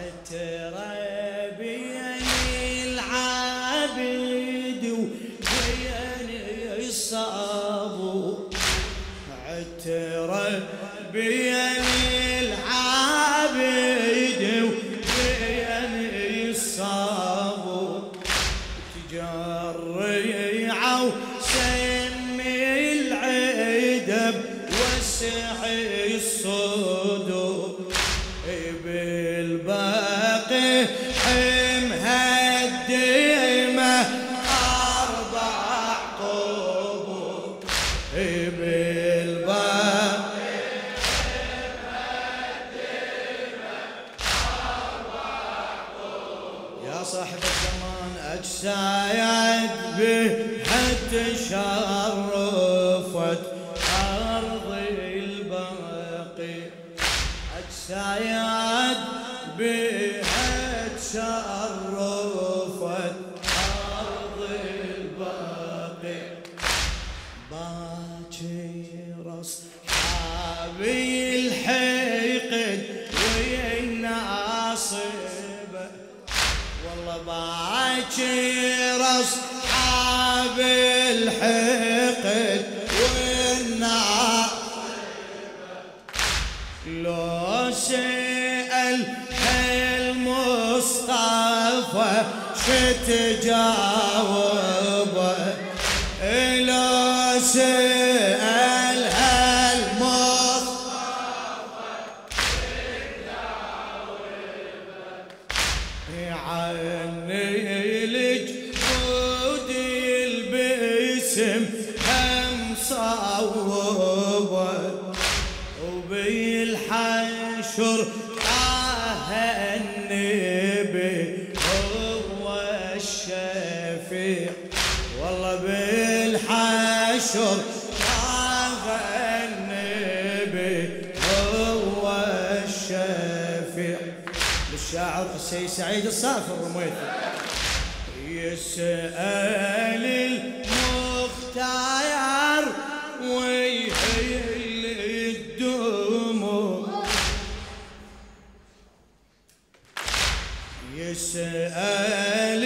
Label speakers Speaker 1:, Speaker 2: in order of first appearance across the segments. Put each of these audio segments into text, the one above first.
Speaker 1: عترى بين العابد وبين الصابو عترى بين بالباقي حمها الدمى أربع قبور. بالباقي يا صاحب الزمان أجساد بها تشرفت أجساد بها تشرفت أرض الباقي. باكر أصحابي الحقد ويا الناصبة والله باكر أصحاب الحقد لو سأل المصطفى شتجاوبه لو سأل المصطفى عني الجود البسم هم صوبه وبالحشر طه النبي هو الشفيع والله بالحشر طه النبي هو الشفيع للشاعر السيد سعيد الصافي الرميثي يسأل المختار ويهل يسأل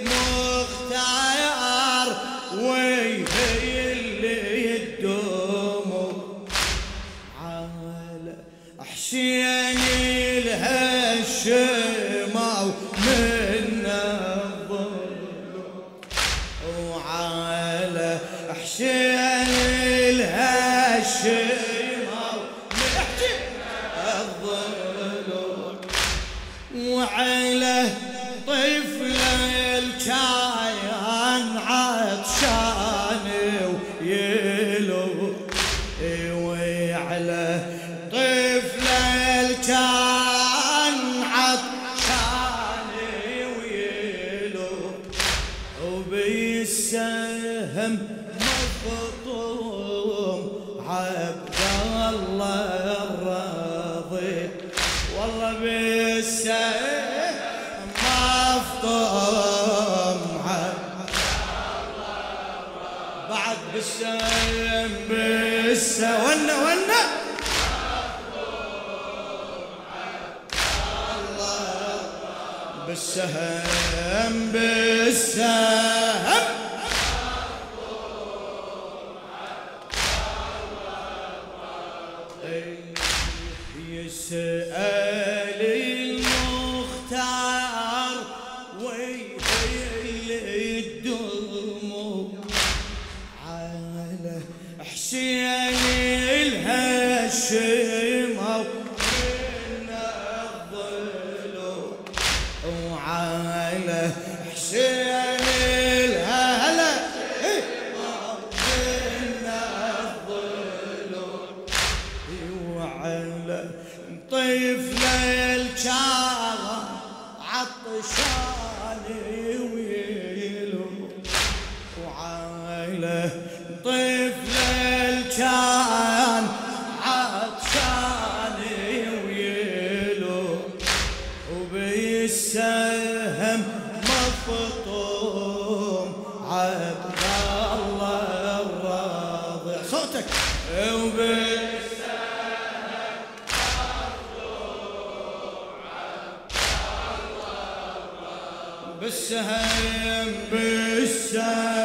Speaker 1: المختار ويهل الدموع على حسين الهشماو من وعلى حسين الهشماو من الظلم وعلى طفل الكايان عطشان ويلو. وعلى طفل الكان عطشان ويلو. وبالسهم مفطوم بعد بالسهم بالسهم ونا ونا بالسهم بالسهم يسأل وعلى حسين الهلا. الظلم وعلى طفل الشارع عطشان ويلو. وعلى طفل يدري السهم مفطوم. عبد الله الراضي. صوتك. وبالسهم مفطوم عبد الله الراضي. بالسهم بالسهم.